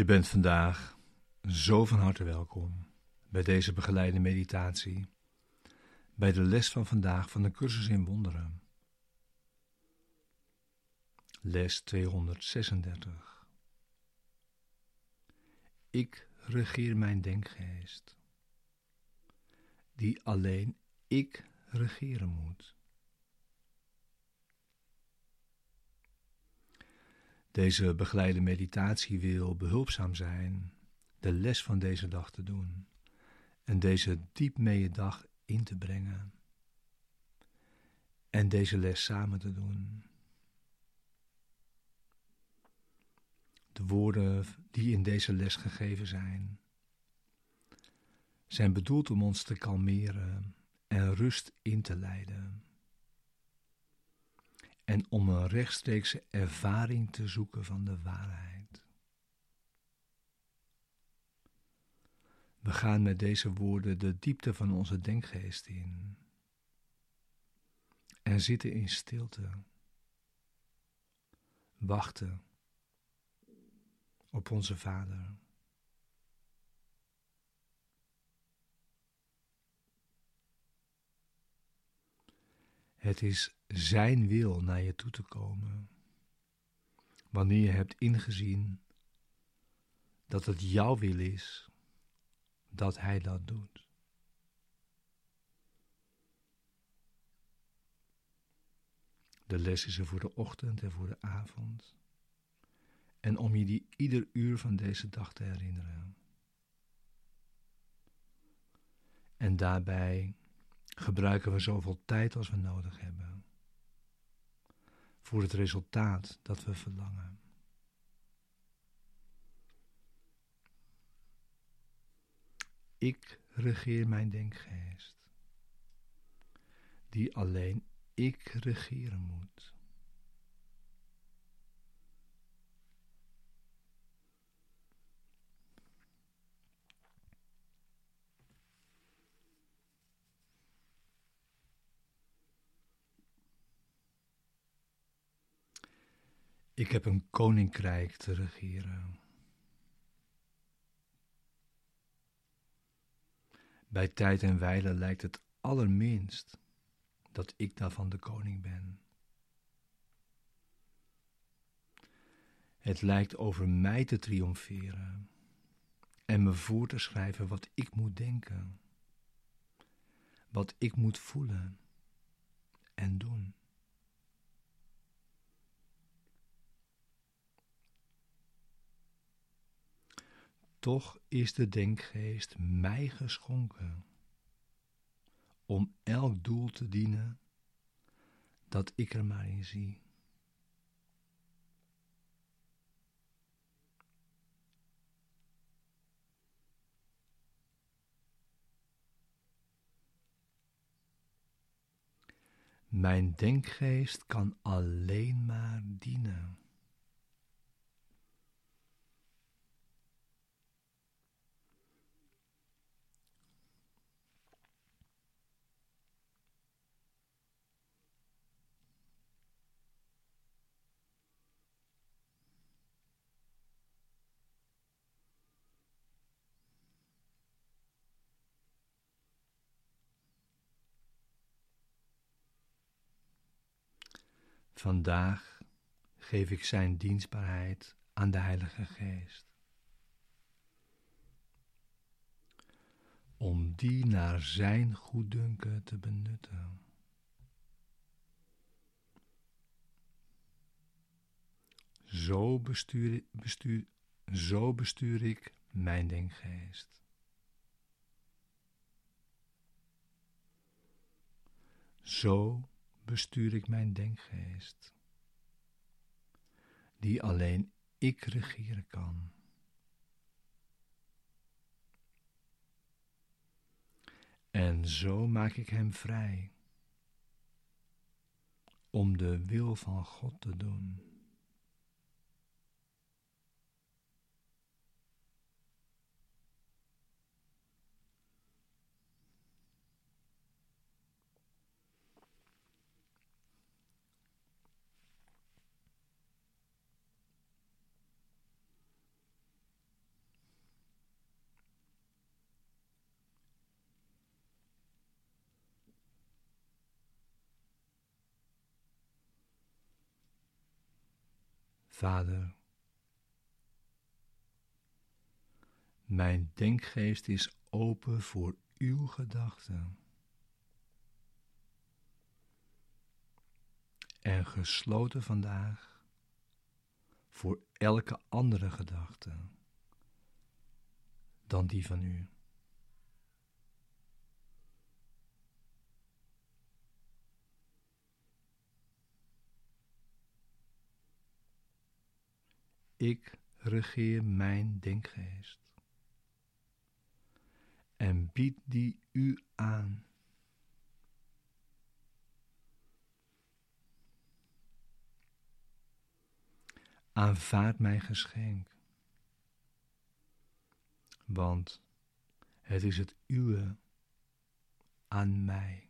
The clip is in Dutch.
Je bent vandaag zo van harte welkom bij deze begeleide meditatie, bij de les van vandaag van de cursus in wonderen. Les 236. Ik regeer mijn denkgeest, die alleen ik regeren moet. Deze begeleide meditatie wil behulpzaam zijn de les van deze dag te doen en deze diep mee dag in te brengen en deze les samen te doen. De woorden die in deze les gegeven zijn, zijn bedoeld om ons te kalmeren en rust in te leiden en om een rechtstreekse ervaring te zoeken van de waarheid. We gaan met deze woorden de diepte van onze denkgeest in en zitten in stilte, wachten op onze Vader. Het is Zijn wil naar je toe te komen. Wanneer je hebt ingezien dat het jouw wil is dat Hij dat doet. De les is er voor de ochtend en voor de avond. En om je die ieder uur van deze dag te herinneren. En daarbij gebruiken we zoveel tijd als we nodig hebben voor het resultaat dat we verlangen. Ik regeer mijn denkgeest, die alleen ik regeren moet. Ik heb een koninkrijk te regeren. Bij tijd en wijle lijkt het allerminst dat ik daarvan de koning ben. Het lijkt over mij te triomferen en me voor te schrijven wat ik moet denken, wat ik moet voelen en doen. Toch is de denkgeest mij geschonken om elk doel te dienen dat ik er maar in zie. Mijn denkgeest kan alleen maar dienen. Vandaag geef ik Zijn dienstbaarheid aan de Heilige Geest. Om die naar Zijn goeddunken te benutten. Zo bestuur, bestuur, zo bestuur ik mijn denkgeest. Zo bestuur ik mijn denkgeest, die alleen ik regeren kan. En zo maak ik hem vrij om de wil van God te doen. Vader, mijn denkgeest is open voor uw gedachten. En gesloten vandaag voor elke andere gedachte dan die van u. Ik regeer mijn denkgeest en bied die u aan. Aanvaard mijn geschenk, want het is het uwe aan mij.